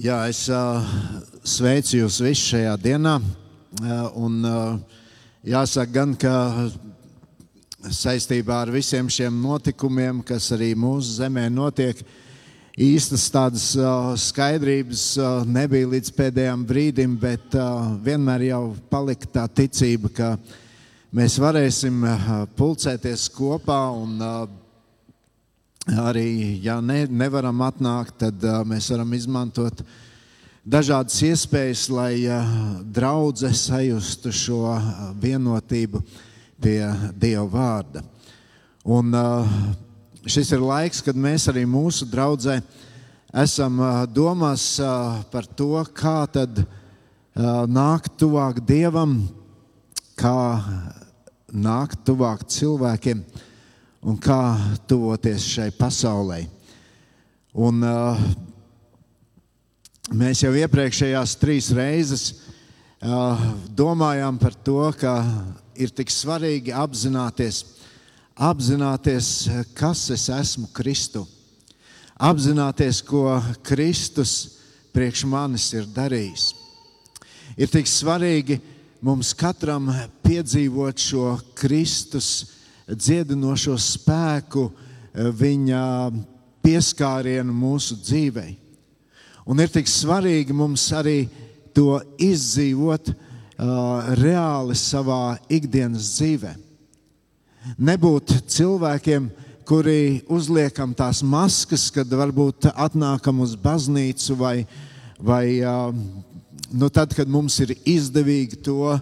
Jā, es uh, sveicu jūs visus šajā dienā. Uh, un, uh, jāsaka, gan ka saistībā ar visiem šiem notikumiem, kas arī mūsu zemē notiek, īstas tādas skaidrības nebija līdz pēdējiem brīdim, bet vienmēr jau palika tā ticība, ka mēs varēsim pulcēties kopā un arī, ja ne, nevaram atnākt, tad uh, mēs varam izmantot dažādas iespējas, lai uh, draudzē sajustu šo uh, vienotību pie Dieva vārda. Un, uh, šis ir laiks, kad mēs arī mūsu draudzē esam uh, domās uh, par to, kā tad uh, nākt tuvāk Dievam, kā nākt tuvāk cilvēkiem. Uh, un kā tuvoties šai pasaulē. Un, uh, mēs jau iepriekšējās trīs reizes uh, domājām par to, ka ir tik svarīgi apzināties, apzināties, kas es esmu Kristu. Apzināties, ko Kristus priekš manis ir darījis. Ir tik svarīgi mums katram piedzīvot šo Kristus dziedinošo spēku, eh, viņa pieskārienu mūsu dzīvei. Un ir tik svarīgi mums arī to izdzīvot uh, reāli savā ikdienas dzīvē. Nebūt cilvēkiem, kuri uzliekam tās maskas, kad varbūt atnākam uz baznīcu vai, vai uh, nu tad, kad mums ir izdevīgi to uh,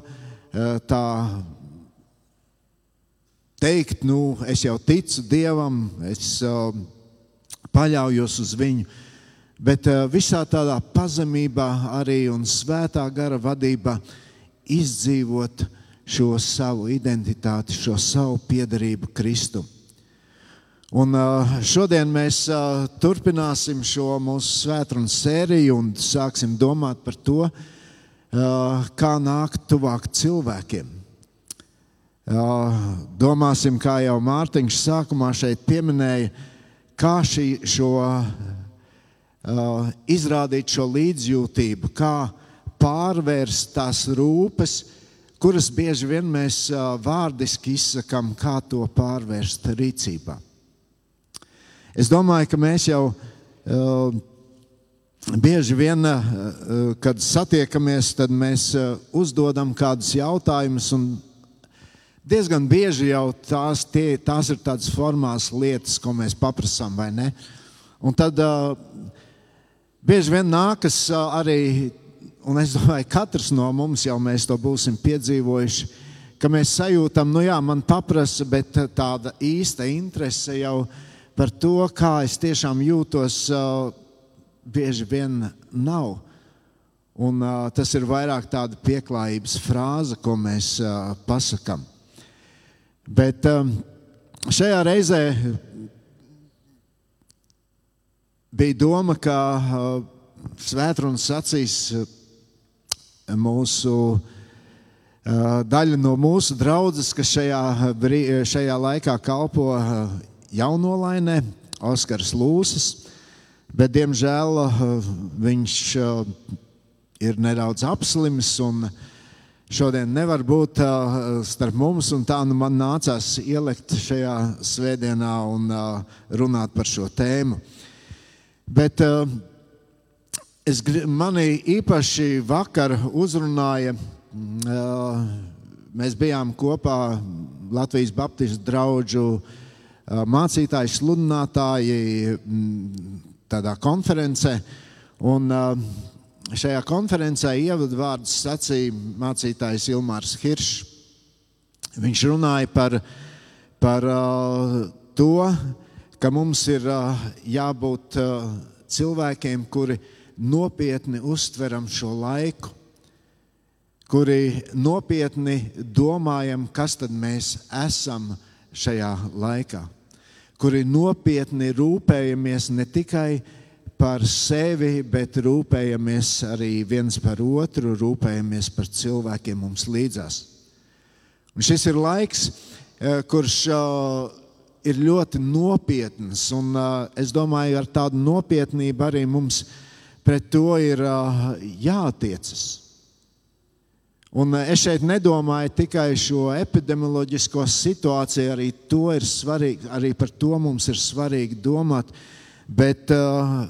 tā teikt, nu, es jau ticu Dievam, es uh, paļaujos uz Viņu. Bet uh, visā tādā pazemībā arī un svētā gara vadībā izdzīvot šo savu identitāti, šo savu piedarību Kristum. Un uh, šodien mēs uh, turpināsim šo mūsu svētdienas sēriju un sāksim domāt par to, uh, kā nākt tuvāk cilvēkiem. Domāsim, kā jau Mārtiņš sākumā šeit pieminēja, kā šī, šo, izrādīt šo līdzjūtību, kā pārvērst tās rūpes, kuras bieži vien mēs vārdiski izsakām, kā to pārvērst rīcībā. Es domāju, ka mēs jau bieži vien, kad satiekamies, tad mēs uzdodam kādus jautājumus un diezgan bieži jau tās, tie, tās ir tādas formālas lietas, ko mēs paprasām, vai ne? Un tad uh, bieži vien nākas uh, arī, un es domāju, katrs no mums jau mēs to būsim piedzīvojuši, ka mēs sajūtam, nu jā, man paprasa, bet tāda īsta interese jau par to, kā es tiešām jūtos, uh, bieži vien nav. Un, uh, tas ir vairāk tāda pieklājības frāze, ko mēs uh, pasakām. Bet um, šajā reizē bija doma, ka uh, svētrunas sacīs uh, mūsu uh, daļa no mūsu draudzes, kas šajā, šajā laikā kalpo jaunolainē, Oskars Lūsis. Bet, diemžēl, viņš ir nedaudz apslims un viņa šodien nevar būt uh, starp mums, un tā nu man nācās ielikt šajā svētdienā un uh, runāt par šo tēmu. Bet uh, es, mani īpaši vakar uzrunāja, uh, mēs bijām kopā Latvijas Baptistu draugu uh, mācītāji, sludinātāji tādā konferencē. Un, uh, šajā konferencē ievadvārdus sacīja mācītājs Ilmārs Hiršs. Viņš runāja par, par uh, to, ka mums ir uh, jābūt uh, cilvēkiem, kuri nopietni uztveram šo laiku, kuri nopietni domājam, kas tad mēs esam šajā laikā, kuri nopietni rūpējamies ne tikai par par sevi, bet rūpējamies arī viens par otru, rūpējamies par cilvēkiem mums līdzās. Un šis ir laiks, eh, kurš eh, ir ļoti nopietns, un eh, es domāju, ar tādu nopietnību arī mums pret to ir jātiecas. Un es šeit nedomāju tikai šo epidemioloģisko situāciju, arī, svarīgi, arī par to mums ir svarīgi domāt. Bet uh,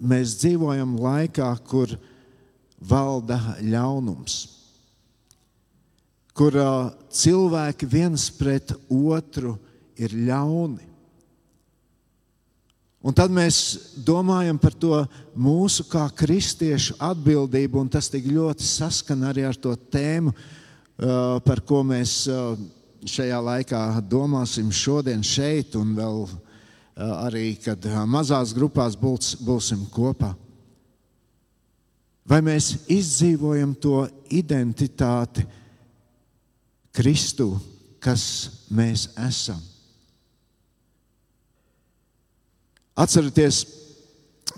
mēs dzīvojam laikā, kur valda ļaunums, kur cilvēki viens pret otru ir ļauni. Un tad mēs domājam par to mūsu kā kristiešu atbildību, un tas tik ļoti saskan arī ar to tēmu, par ko mēs šajā laikā domāsim šodien šeit, un vēl arī, kad mazās grupās būs, būsim kopā. Vai mēs izdzīvojam to identitāti Kristu, kas mēs esam? Atcerieties,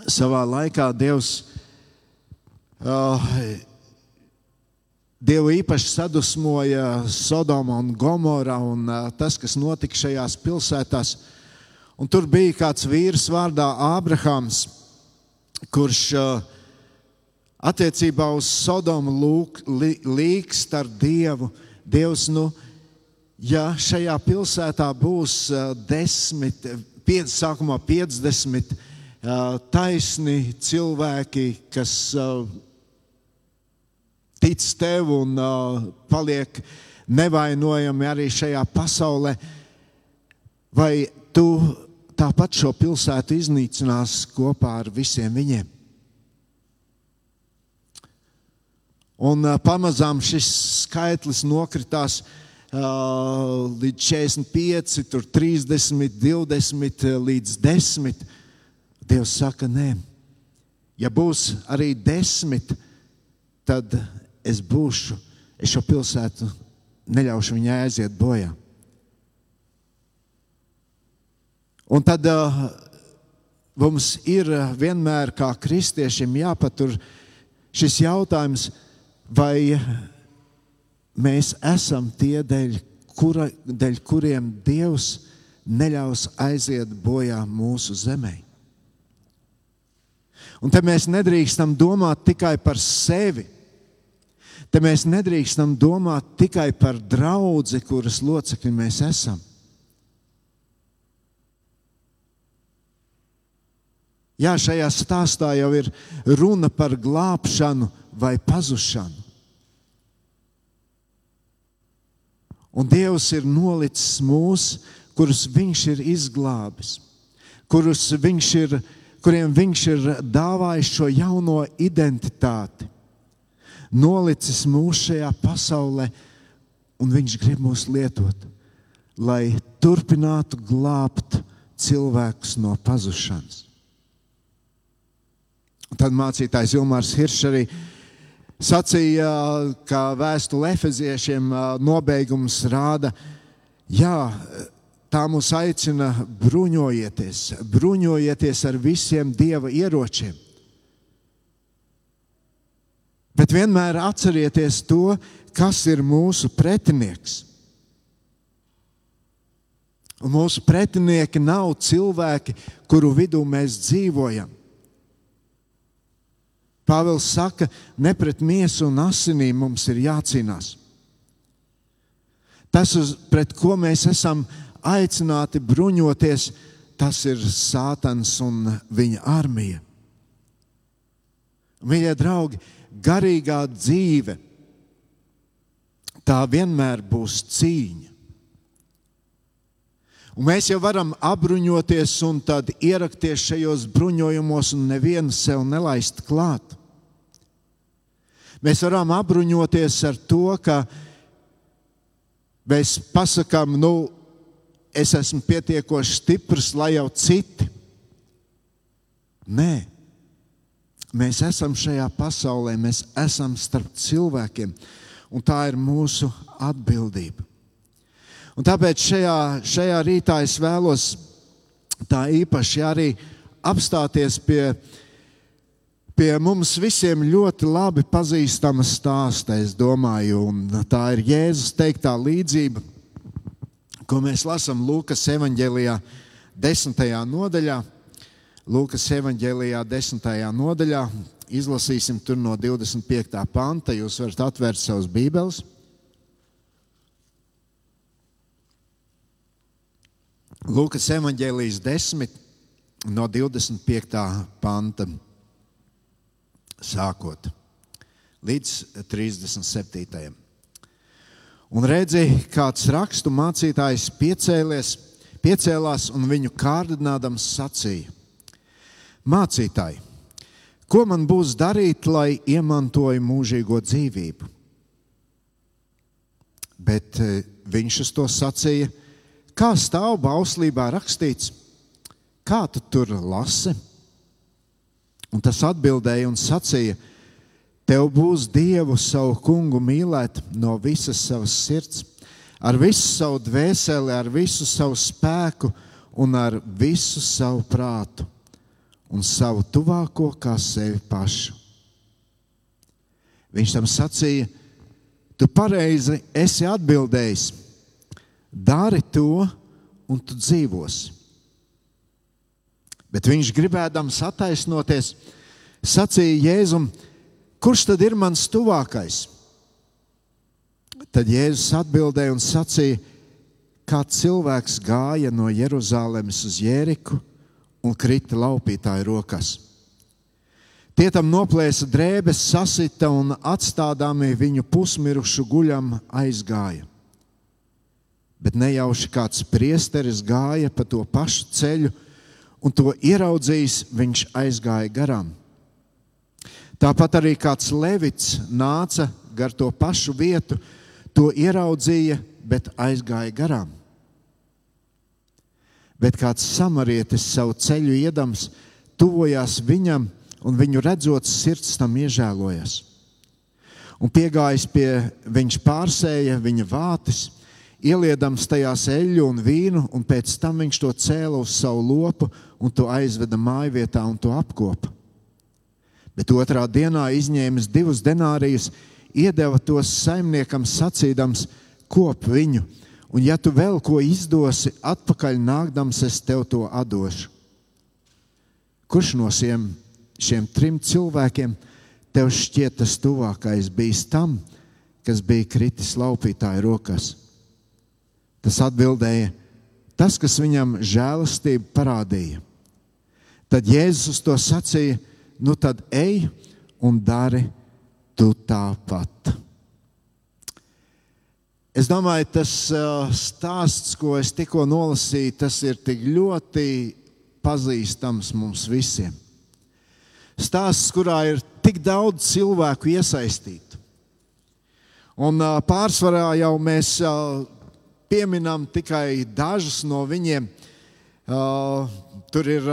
savā laikā Dievs. Uh, Dievu īpaši sadusmoja Sodoma un Gomora un uh, tas, kas notika šajās pilsētās. Un tur bija kāds vīrs vārdā Ābrahams, kurš uh, attiecībā uz Sodomu lūk, li, līkst ar Dievu. Dievs, nu, ja šajā pilsētā būs uh, desmit piec, sākumā 50 taisni cilvēki, kas tic tev un paliek nevainojami arī šajā pasaulē, vai tu tāpat šo pilsētu iznīcinās kopā ar visiem viņiem? Un pamazām šis skaitlis nokritās līdz 45, tur 30, 20 līdz 10. Dievs saka, nē, ja būs arī 10, tad es būšu, es šo pilsētu neļaušu viņai aiziet bojā. Un tad mums ir vienmēr kā kristiešiem jāpatur šis jautājums, vai mēs esam tie, dēļ, kura, dēļ kuriem Dievs neļaus aiziet bojā mūsu zemē. Un te mēs nedrīkstam domāt tikai par sevi. Te mēs nedrīkstam domāt tikai par draugu, kuras locekļi mēs esam. Jā, šajā stāstā jau ir runa par glābšanu vai pazušanu. Un Dievs ir nolicis mūs, kurus Viņš ir izglābis, kurus viņš ir, kuriem Viņš ir dāvājis šo jauno identitāti, nolicis mūs šajā pasaulē, un Viņš grib mūs lietot, lai turpinātu glābt cilvēkus no pazušanas. Tad mācītājs Ilmārs Hiršs arī sacīja, ka vēstule efeziešiem nobeigums rāda, jā, tā mūs aicina bruņojieties, bruņojieties ar visiem dieva ieročiem. Bet vienmēr atcerieties to, kas ir mūsu pretinieks. Un mūsu pretinieki nav cilvēki, kuru vidū mēs dzīvojam. Pāvils saka, ne pret miesu un asinīm mums ir jācīnās. Tas, uz, pret ko mēs esam aicināti bruņoties, tas ir Sātans un viņa armija. Mīļie draugi, garīgā dzīve tā vienmēr būs cīņa. Un mēs jau varam apbruņoties un tad ierakties šajos bruņojumos un nevienu sev nelaist klāt. Mēs varam apbruņoties ar to, ka mēs pasakām, nu, es esmu pietiekoši stiprs, lai jau citi. Nē, mēs esam šajā pasaulē, mēs esam starp cilvēkiem, un tā ir mūsu atbildība. Un tāpēc šajā, šajā rītā es vēlos tā īpaši arī apstāties pie pie mums visiem ļoti labi pazīstama stāsta, es domāju, un tā ir Jēzus teiktā līdzība, ko mēs lasām Lūkas evanģēlijā, desmitajā nodaļā. Lūkas evanģēlijā, 10. nodaļā. Izlasīsim tur no 25. panta. Jūs varat atvērt savus bībeles. Lūkas evanģēlijas 10. no 25. panta sākot līdz 37. Un redzēja, kāds rakstu mācītājs piecēlies, piecēlās un viņu kārdinādams sacīja: Mācītāji, ko man būs darīt, lai iemantoju mūžīgo dzīvību? Bet eh, viņš uz to sacīja: Kā stāv bauslībā rakstīts, kā tu tur lasi? Un tas atbildēja un sacīja: Tev būs Dievu savu kungu mīlēt no visas savas sirds, ar visu savu dvēseli, ar visu savu spēku un ar visu savu prātu, un savu tuvāko kā sevi pašu. Viņš tam sacīja, tu pareizi esi atbildējis, dari to, un tu dzīvosi. Bet viņš gribēdams attaisnoties, sacīja Jēzum, Kurš tad ir mans tuvākais? Tad Jēzus atbildēja un sacīja, kā cilvēks gāja no Jeruzalemes uz Jēriku un krita laupītāju rokās. Tie tam noplēsa drēbes, sasita un atstādāmi viņu pusmirušu guļam aizgāja. Bet nejauši kāds priesteris gāja pa to pašu ceļu, un to ieraudzījis, viņš aizgāja garām. Tāpat arī kāds levits nāca gar to pašu vietu, to ieraudzīja, bet aizgāja garām. Bet kāds samarietis savu ceļu iedams, tuvojās viņam, un viņu redzot, sirds tam iežēlojas. Un piegājis pie viņš pārsēja viņa vātis, ieliedams tajās eļļu un vīnu, un pēc tam viņš to cēla uz savu lopu un to aizveda mājvietā un to apkopa. Bet otrā dienā izņēmis divus denārijus, iedeva tos saimniekam, sacīdams, kop viņu, un ja tu vēl ko izdosi, atpakaļ nākdams, es tev to atdošu. Kurš no šiem, šiem trim cilvēkiem tev šķiet tas tuvākais bijis tam, kas bija kritis laupītāja rokās? Tas atbildēja, tas, kas viņam žēlastību parādīja. Tad Jēzus to sacīja: nu tad ej un dari tu tāpat. Es domāju, tas uh, stāsts, ko es tikko nolasīju, tas ir tik ļoti pazīstams mums visiem. Stāsts, kurā ir tik daudz cilvēku iesaistītu. Un uh, pārsvarā jau mēs uh, pieminam tikai dažus no viņiem. Tur ir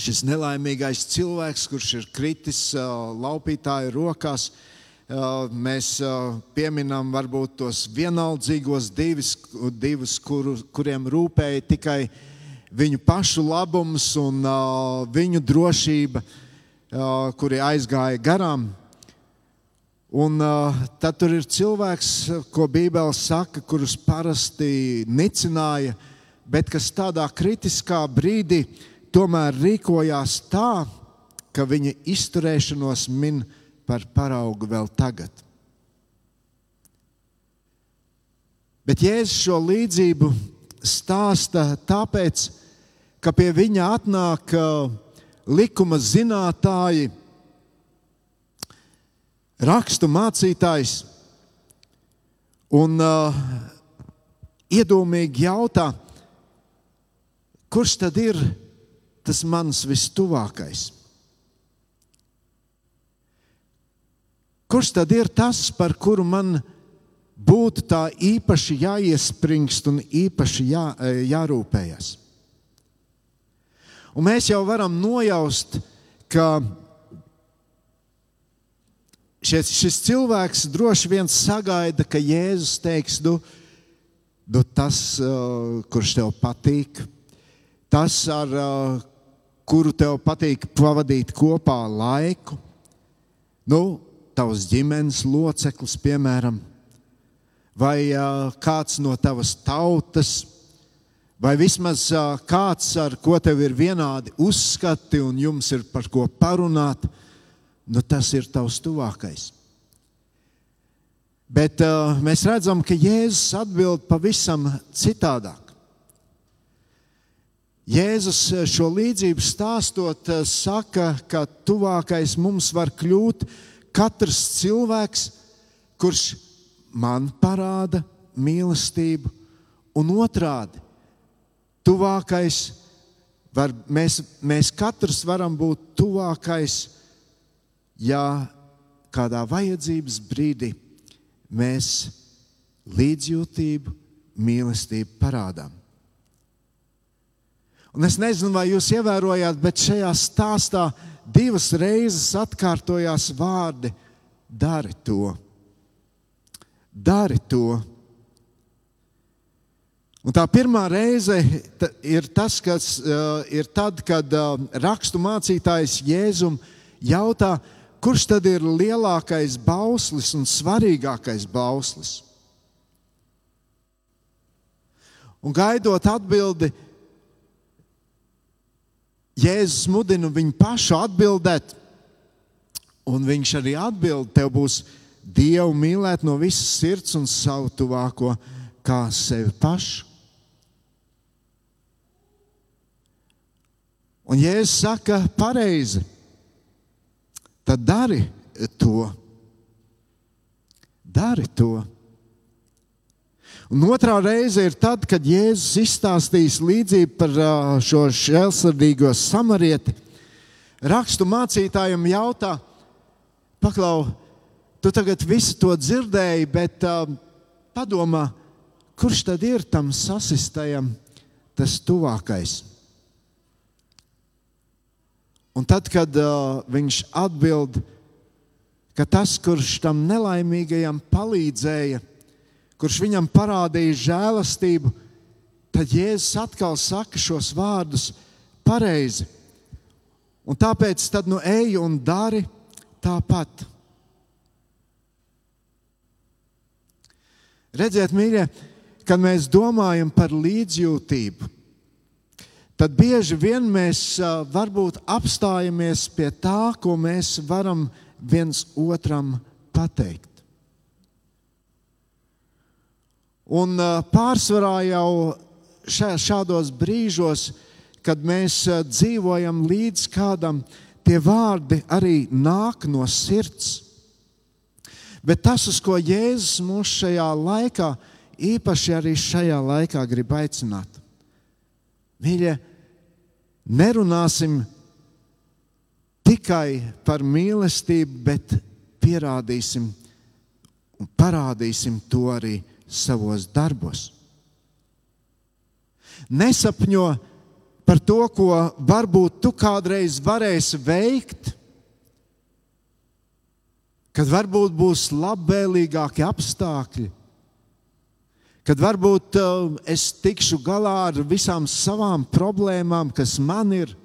šis nelaimīgais cilvēks, kurš ir kritis uh, laupītāju rokās. Uh, mēs uh, pieminam varbūt tos vienaldzīgos divis, divus, kuru, kuriem rūpēja tikai viņu pašu labums un viņu drošība, kuri aizgāja garām. Un, uh, tad tur ir cilvēks, ko Bībele saka, kurus parasti nicināja, bet kas tādā kritiskā brīdī tomēr rīkojās tā, ka viņa izturēšanos min par paraugu vēl tagad. Bet Jēzus šo līdzību stāsta tāpēc, ka pie viņa atnāk likuma zinātāji, rakstu mācītājs un uh, iedomīgi jautā, kurš tad ir tas mans vistuvākais. Kurš tad ir tas, par kuru man būtu tā īpaši jāiespringst un īpaši jā, jārūpējas? Un mēs jau varam nojaust, ka šis, šis cilvēks droši vien sagaida, ka Jēzus teiks, nu, nu tas, kurš tev patīk, tas, ar kuru tev patīk pavadīt kopā laiku, nu, tavs ģimenes loceklis, piemēram, vai uh, kāds no tavas tautas, vai vismaz kāds, ar ko tev ir vienādi uzskati un jums ir par ko parunāt, nu tas ir tavs tuvākais. Bet uh, mēs redzam, ka Jēzus atbild pavisam citādāk. Jēzus šo līdzību stāstot, saka, ka tuvākais mums var kļūt katrs cilvēks, kurš man parāda mīlestību, un otrādi tuvākais. Var, mēs, mēs katrs varam būt tuvākais, ja kādā vajadzības brīdī mēs līdzjūtību, mīlestību parādām. Un es nezinu, vai jūs ievērojāt, bet šajā stāstā divas reizes atkārtojās vārdi: dari to, dari to. Un tā pirmā reize ir tas, kas uh, ir tad, kad uh, rakstu mācītājs Jēzum jautā, kurš tad ir lielākais bauslis un svarīgākais bauslis. Un gaidot atbildi, Jēzus mudina viņu pašu atbildēt, un viņš arī atbild, tev būs Dievu mīlēt no visas sirds un savu tuvāko kā sevi pašu. Un, ja es saku pareizi, tad dari to. Dari to. Un otrā reize ir tad, kad Jēzus izstāstīs līdzību par šo žēlsirdīgo samarieti. Rakstu mācītājiem jautā, paklau, tu tagad visu to dzirdēji, bet uh, padomā, kurš tad ir tam sasistajam tas tuvākais? Un tad, kad uh, viņš atbild, ka tas, kurš tam nelaimīgajam palīdzēja, kurš viņam parādīja žēlastību, tad Jēzus atkal saka šos vārdus pareizi. Un tāpēc tad nu ej un dari tāpat. Redziet, mīļie, kad mēs domājam par līdzjūtību, tad bieži vien mēs varbūt apstājamies pie tā, ko mēs varam viens otram pateikt. Un pārsvarā jau šādos brīžos, kad mēs dzīvojam līdz kādam, tie vārdi arī nāk no sirds. Bet tas, uz ko Jēzus mūs šajā laikā, īpaši arī šajā laikā, grib aicināt. Mīļie, nerunāsim tikai par mīlestību, bet pierādīsim un parādīsim to arī savos darbos. Nesapņo par to, ko varbūt tu kādreiz varēsi veikt, kad varbūt būs labvēlīgāki apstākļi kad varbūt uh, es tikšu galā ar visām savām problēmām, kas man ir.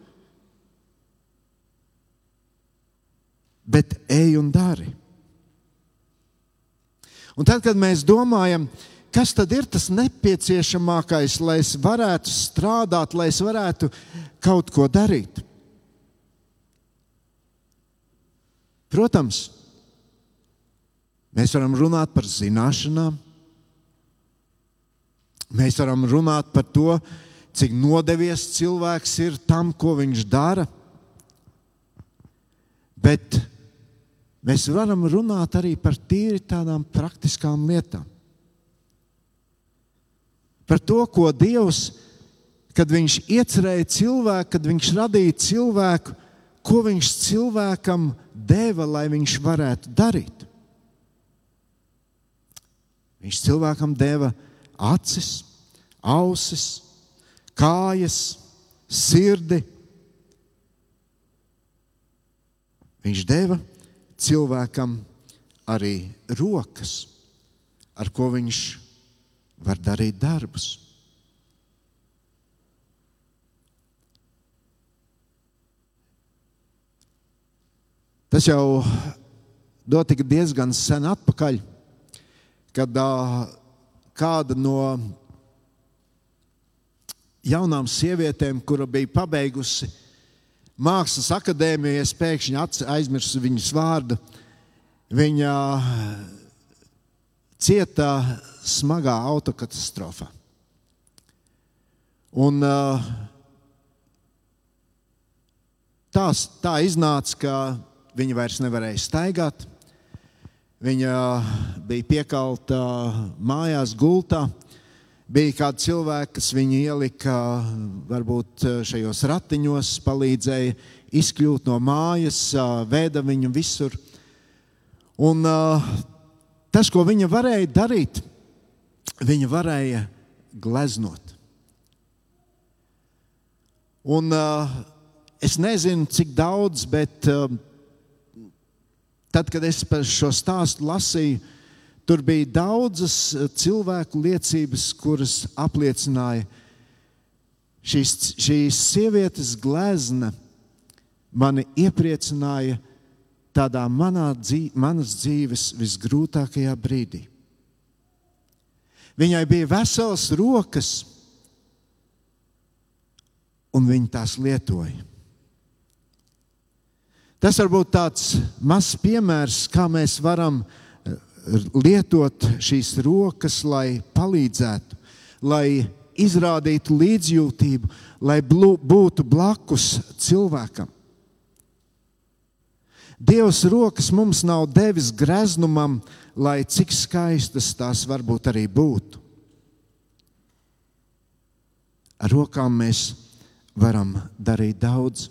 Bet ej un dari. Un tad, kad mēs domājam, kas tad ir tas nepieciešamākais, lai es varētu strādāt, lai es varētu kaut ko darīt? Protams, mēs varam runāt par zināšanām, Mēs varam runāt par to, cik nodevies cilvēks ir tam, ko viņš dara. Bet mēs varam runāt arī par tīri tādām praktiskām lietām. Par to, ko Dievs, kad Viņš iecerēja cilvēku, kad Viņš radīja cilvēku, ko Viņš cilvēkam deva, lai viņš varētu darīt. Viņš cilvēkam deva acis, ausis, kājas, sirdi. Viņš deva cilvēkam arī rokas, ar ko viņš var darīt darbus. Tas jau notika diezgan sen atpakaļ, kad uh, kāda no jaunām sievietēm, kura bija pabeigusi mākslas akadēmiju, es pēkšņi aizmirsu viņas vārdu. Viņa cieta smagā autokatastrofā. Un, tā, tā iznāca, ka viņa vairs nevarēja staigāt. Viņa bija piekalta mājās, gultā. Bija kādi cilvēki, kas viņu ielika varbūt šajos ratiņos, palīdzēja izkļūt no mājas, vēda viņu visur. Un tas, ko viņa varēja darīt, viņa varēja gleznot. Un, es nezinu, cik daudz, bet tad, kad es par šo stāstu lasīju, tur bija daudzas cilvēku liecības, kuras apliecināja, šīs, šīs sievietes glezna mani iepriecināja tādā manā dzīv, manas dzīves visgrūtākajā brīdī. Viņai bija veselas rokas, un viņi tās lietoja. Tas var būt tāds mazs piemērs, kā mēs varam eh, lietot šīs rokas, lai palīdzētu, lai izrādītu līdzjūtību, lai būtu blakus cilvēkam. Dievs rokas mums nav devis greznumam, lai cik skaistas tās varbūt arī būtu. Ar rokām mēs varam darīt daudz.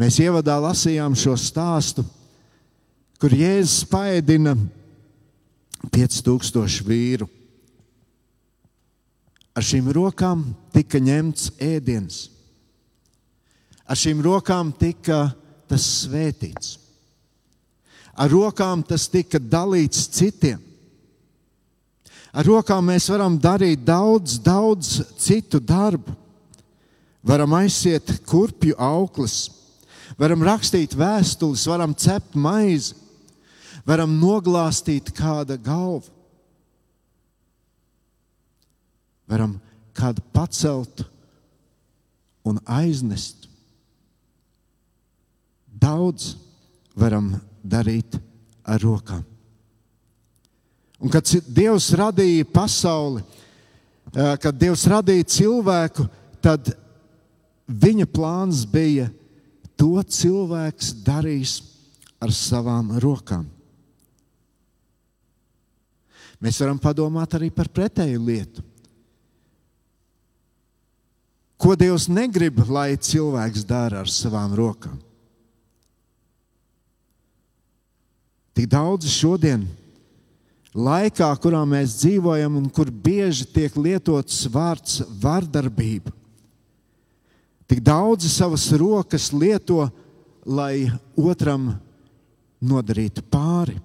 Mēs ievadā lasījām šo stāstu, kur Jēzus paēdina 5000 vīru. Ar šīm rokām tika ņemts ēdiens. Ar šīm rokām tika tas svētīts. Ar rokām tas tika dalīts citiem. Ar rokām mēs varam darīt daudz, daudz citu darbu. Varam aiziet kurpju auklis, varam rakstīt vēstules, varam cept maizi, varam noglāstīt kāda galvu, varam kādu pacelt un aiznest. Daudz varam darīt ar rokām. Un kad Dievs radīja pasauli, kad Dievs radīja cilvēku, tad viņa plāns bija to cilvēks darīs ar savām rokām. Mēs varam padomāt arī par pretēju lietu. Ko Dievs negrib, lai cilvēks dara ar savām rokām? Tik daudz šodien laikā, kurā mēs dzīvojam un kur bieži tiek lietots vārds vardarbība. Tik daudzi savas rokas lieto, lai otram nodarītu pāri.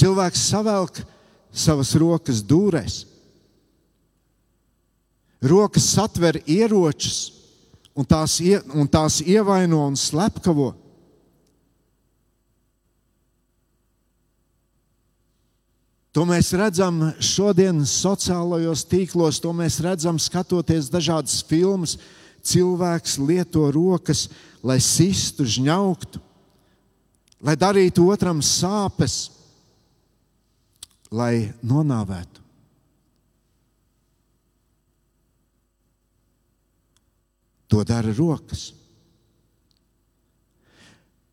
Cilvēks savelk savas rokas dūrēs. Rokas satver ieročus un tās, ie, un tās ievaino un slepkavo. To mēs redzam šodien sociālajos tīklos, to mēs redzam skatoties dažādas filmas. Cilvēks lieto rokas, lai sistu, žņauktu, lai darītu otram sāpes, lai nonāvētu. To dara rokas.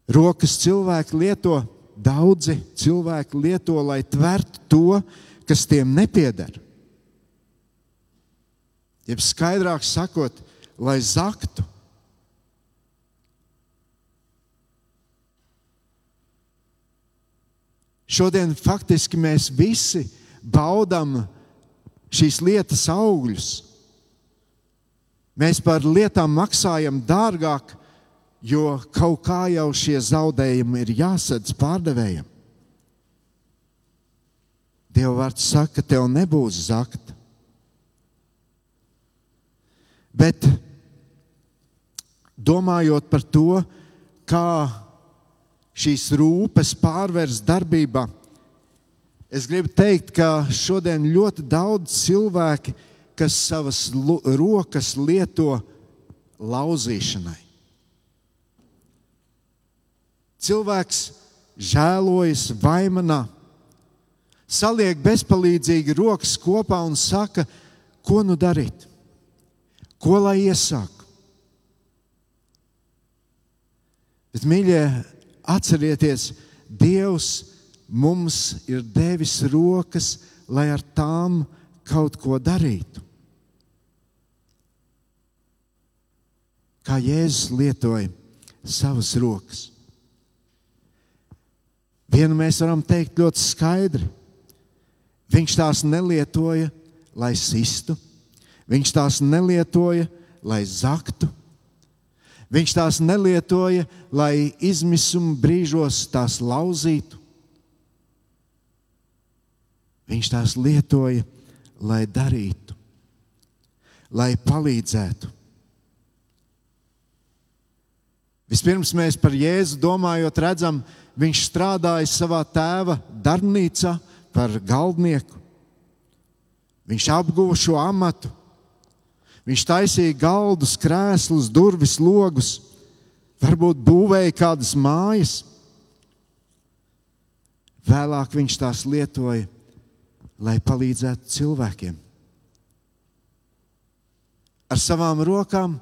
Rokas cilvēki lieto daudzi cilvēki lieto, lai tvertu to, kas tiem nepieder. Jeb skaidrāk sakot, lai zaktu. Šodien faktiski mēs visi baudām šīs lietas augļus. Mēs par lietām maksājam dārgāk jo kaut kā jau šie zaudējumi ir jāsadz pārdevējiem. Dieva vārds saka, ka tev nebūs zakta. Bet domājot par to, kā šīs rūpes pārvērst darbībā, Es gribu teikt, ka šodien ļoti daudz cilvēki, kas savas rokas lieto lauzīšanai. Cilvēks žēlojas, vaimanā, saliek bezpalīdzīgi rokas kopā un saka, ko nu darīt, ko lai iesāk. Bet, mīļie, atcerieties, Dievs mums ir devis rokas, lai ar tām kaut ko darītu. Kā Jēzus lietoja savas rokas. Vienu mēs varam teikt ļoti skaidri. Viņš tās nelietoja, lai sistu, viņš tās nelietoja, lai zaktu, viņš tās nelietoja, lai izmisuma brīžos tās lauzītu. Viņš tās lietoja, lai darītu, lai palīdzētu. Vispirms mēs par Jēzu domājot, redzam, viņš strādāja savā tēva darbnīcā par galdnieku. Viņš apguva šo amatu. Viņš taisīja galdus, krēslus, durvis, logus, varbūt būvēja kādas mājas. Vēlāk viņš tās lietoja lai palīdzētu cilvēkiem. Ar savām rokām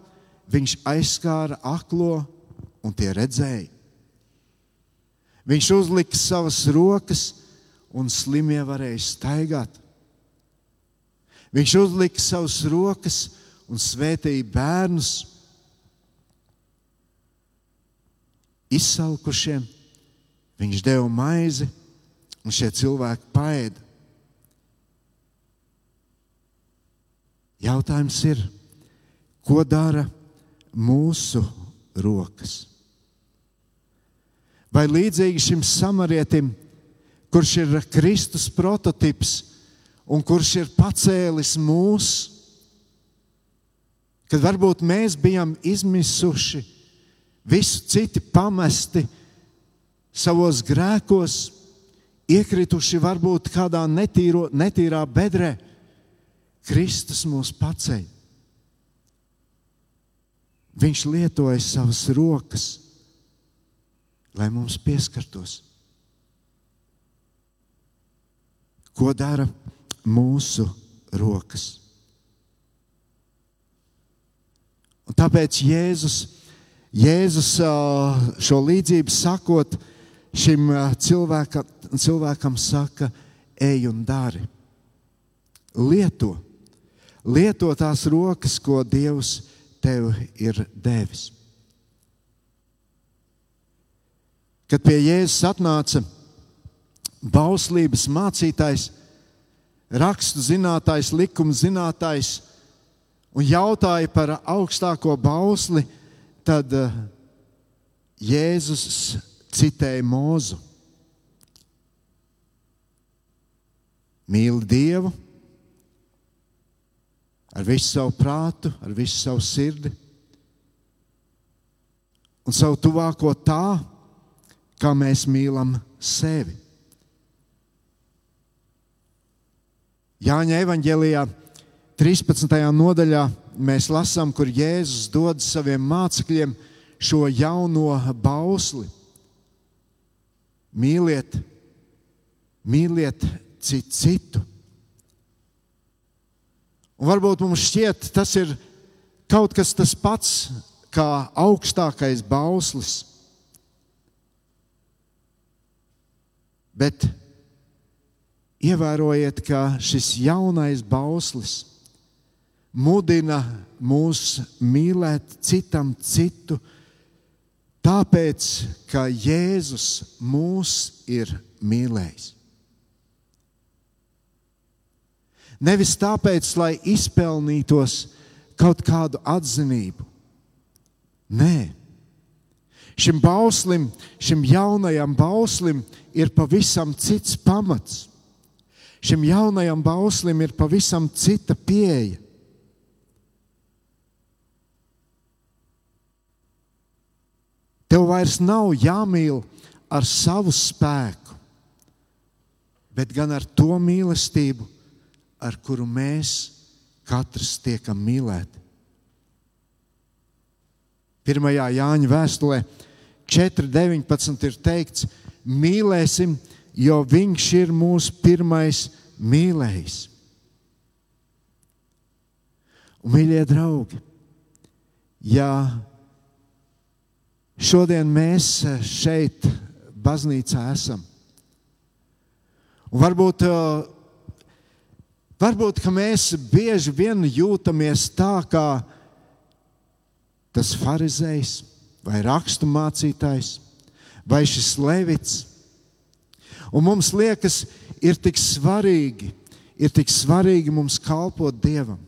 viņš aizskāra aklo, un tie redzēja. Viņš uzlika savas rokas, un slimie varēja staigāt. Viņš uzlika savas rokas un svētīja bērnus. Izsalkušiem viņš deva maizi, un šie cilvēki paēda. Jautājums ir, ko dara mūsu rokas? Vai līdzīgi šim samarietim, kurš ir Kristus prototyps un kurš ir pacēlis mūs, kad varbūt mēs bijām izmisuši, visi citi pamesti savos grēkos, iekrituši varbūt kādā netīro, netīrā bedrē Kristus mūs paceļ. Viņš lietoja savas rokas, lai mums pieskartos. Ko dara mūsu rokas? Un tāpēc Jēzus, Jēzus šo līdzību sakot, šim cilvēka, cilvēkam saka, ej un dari. Lieto Lieto tās rokas, ko Dievs tev ir devis. Kad pie Jēzus atnāca bauslības mācītājs, rakstu zinātājs, likuma zinātājs un jautāja par augstāko bausli, tad eh, Jēzus citēja mūzu. Mīli Dievu ar visu savu prātu, ar visu savu sirdi un savu tuvāko tā, kā mēs mīlam sevi. Jāņa evanģēlijā 13. nodaļā mēs lasām, kur Jēzus dod saviem mācekļiem šo jauno bausli. Mīliet, mīliet citu citu Un varbūt mums šķiet, tas ir kaut kas tas pats, kā augstākais bauslis. Bet ievērojiet, ka šis jaunais bauslis mudina mūs mīlēt citam citu, tāpēc, ka Jēzus mūs ir mīlējis. Nevis tāpēc, lai izpelnītos kaut kādu atzinību. Nē, šim bauslim, šim jaunajam bauslim ir pavisam cits pamats. Šim jaunajam bauslim ir pavisam cita pieeja. Tev vairs nav jāmīl ar savu spēku, bet gan ar to mīlestību, ar kuru mēs katrs tiekam mīlēti. 1. Jāņa vēstulē 4.19 ir teikts, mīlēsim, jo viņš ir mūsu pirmais mīlējs. Un, mīļie draugi, ja šodien mēs šeit, baznīcā, esam, un varbūt, varbūt mēs bieži vien jūtamies tā, kā tas farizējs vai raksturmācītājs vai šis levits. Un mums liekas, ir tik svarīgi, ir tik svarīgi mums kalpot Dievam.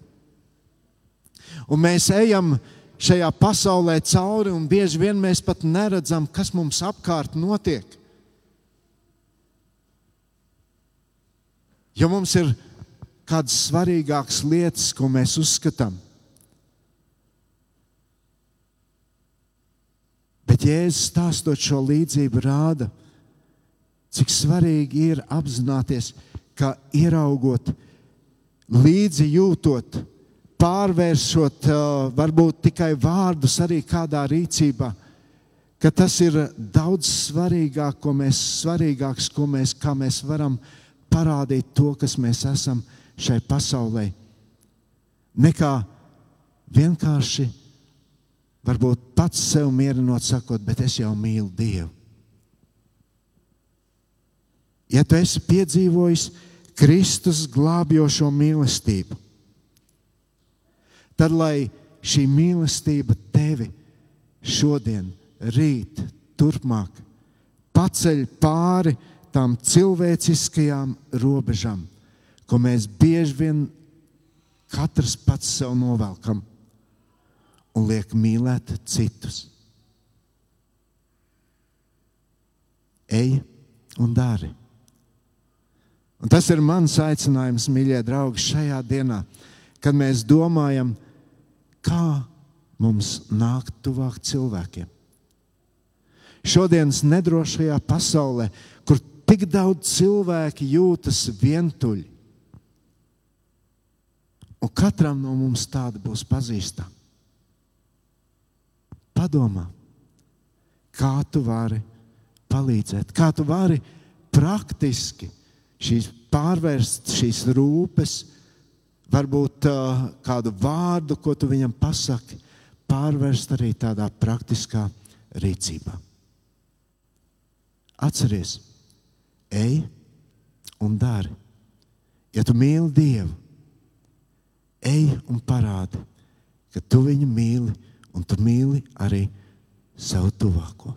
Un mēs ejam šajā pasaulē cauri, un bieži vien mēs pat neredzam, kas mums apkārt notiek. Jo mums ir kādas svarīgākas lietas, ko mēs uzskatām. Bet Jēzus stāstot šo līdzību rāda, cik svarīgi ir apzināties, ka ieraugot, līdzi jūtot, pārvēršot varbūt tikai vārdus arī kādā rīcībā, ka tas ir daudz svarīgāk, ko mēs, svarīgāks, ko mēs, kā mēs varam parādīt to, kas mēs esam šai pasaulē, nekā vienkārši Varbūt pats sev mierinot, sakot, bet es jau mīlu Dievu. Ja tu esi piedzīvojis Kristus glābjošo mīlestību, tad lai šī mīlestība tevi šodien, rīt, turpmāk paceļ pāri tām cilvēciskajām robežām, ko mēs bieži vien katrs pats sev novelkam un liek mīlēt citus. Ej un dari. Un tas ir mans aicinājums, mīļie draugi, šajā dienā, kad mēs domājam, kā mums nākt tuvāk cilvēkiem. Šodienas nedrošajā pasaulē, kur tik daudz cilvēku jūtas vientuļi, un katram no mums tāda būs pazīstama. Padomā, kā tu vari palīdzēt, kā tu vari praktiski šīs pārvērst šīs rūpes, varbūt uh, kādu vārdu, ko tu viņam pasaki, pārvērst arī tādā praktiskā rīcībā. Atceries, ej un dari. Ja tu mīli Dievu, ej un parādi, ka tu viņu mīli un tu mīli arī savu tuvāko.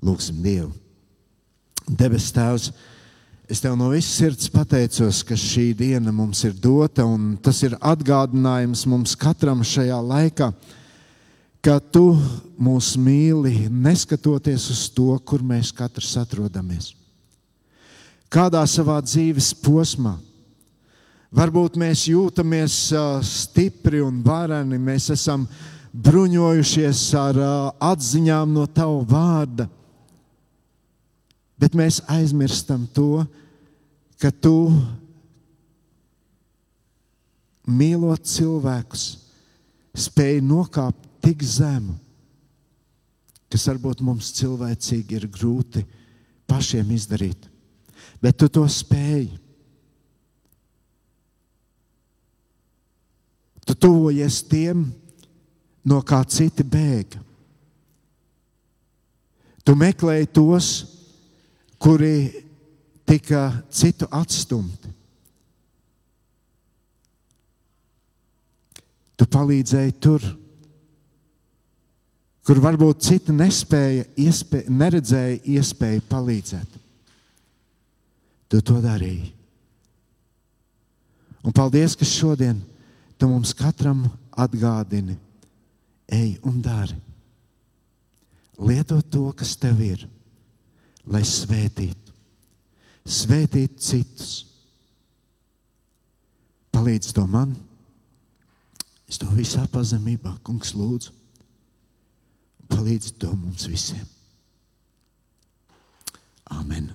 Lūksim Dievu. Debes Tēvs, es Tev no visas sirds pateicos, ka šī diena mums ir dota, un tas ir atgādinājums mums katram šajā laikā, ka Tu mūs mīli, neskatoties uz to, kur mēs katrs atrodamies. Kādā savā dzīves posmā, Varbūt mēs jūtamies stipri un vareni, mēs esam bruņojušies ar atziņām no Tava vārda, bet mēs aizmirstam to, ka Tu mīlot cilvēkus, spēj nokāpt tik zemu, kas varbūt mums cilvēcīgi ir grūti pašiem izdarīt. Bet tu to spēji. Tu tuvojies tiem, no kā citi bēga. Tu meklēji tos, kuri tika citu atstumti. Tu palīdzēji tur, kur varbūt citi nespēja, iespēja, neredzēja iespēju palīdzēt. Tu to darīji. Un paldies, ka šodien tu mums katram atgādini ej un dari. Lieto to, kas tev ir, lai svētītu, svētītu citus. Palīdz to man, es to visā pazemībā, kungs, lūdzu. Palīdz to mums visiem. Amen.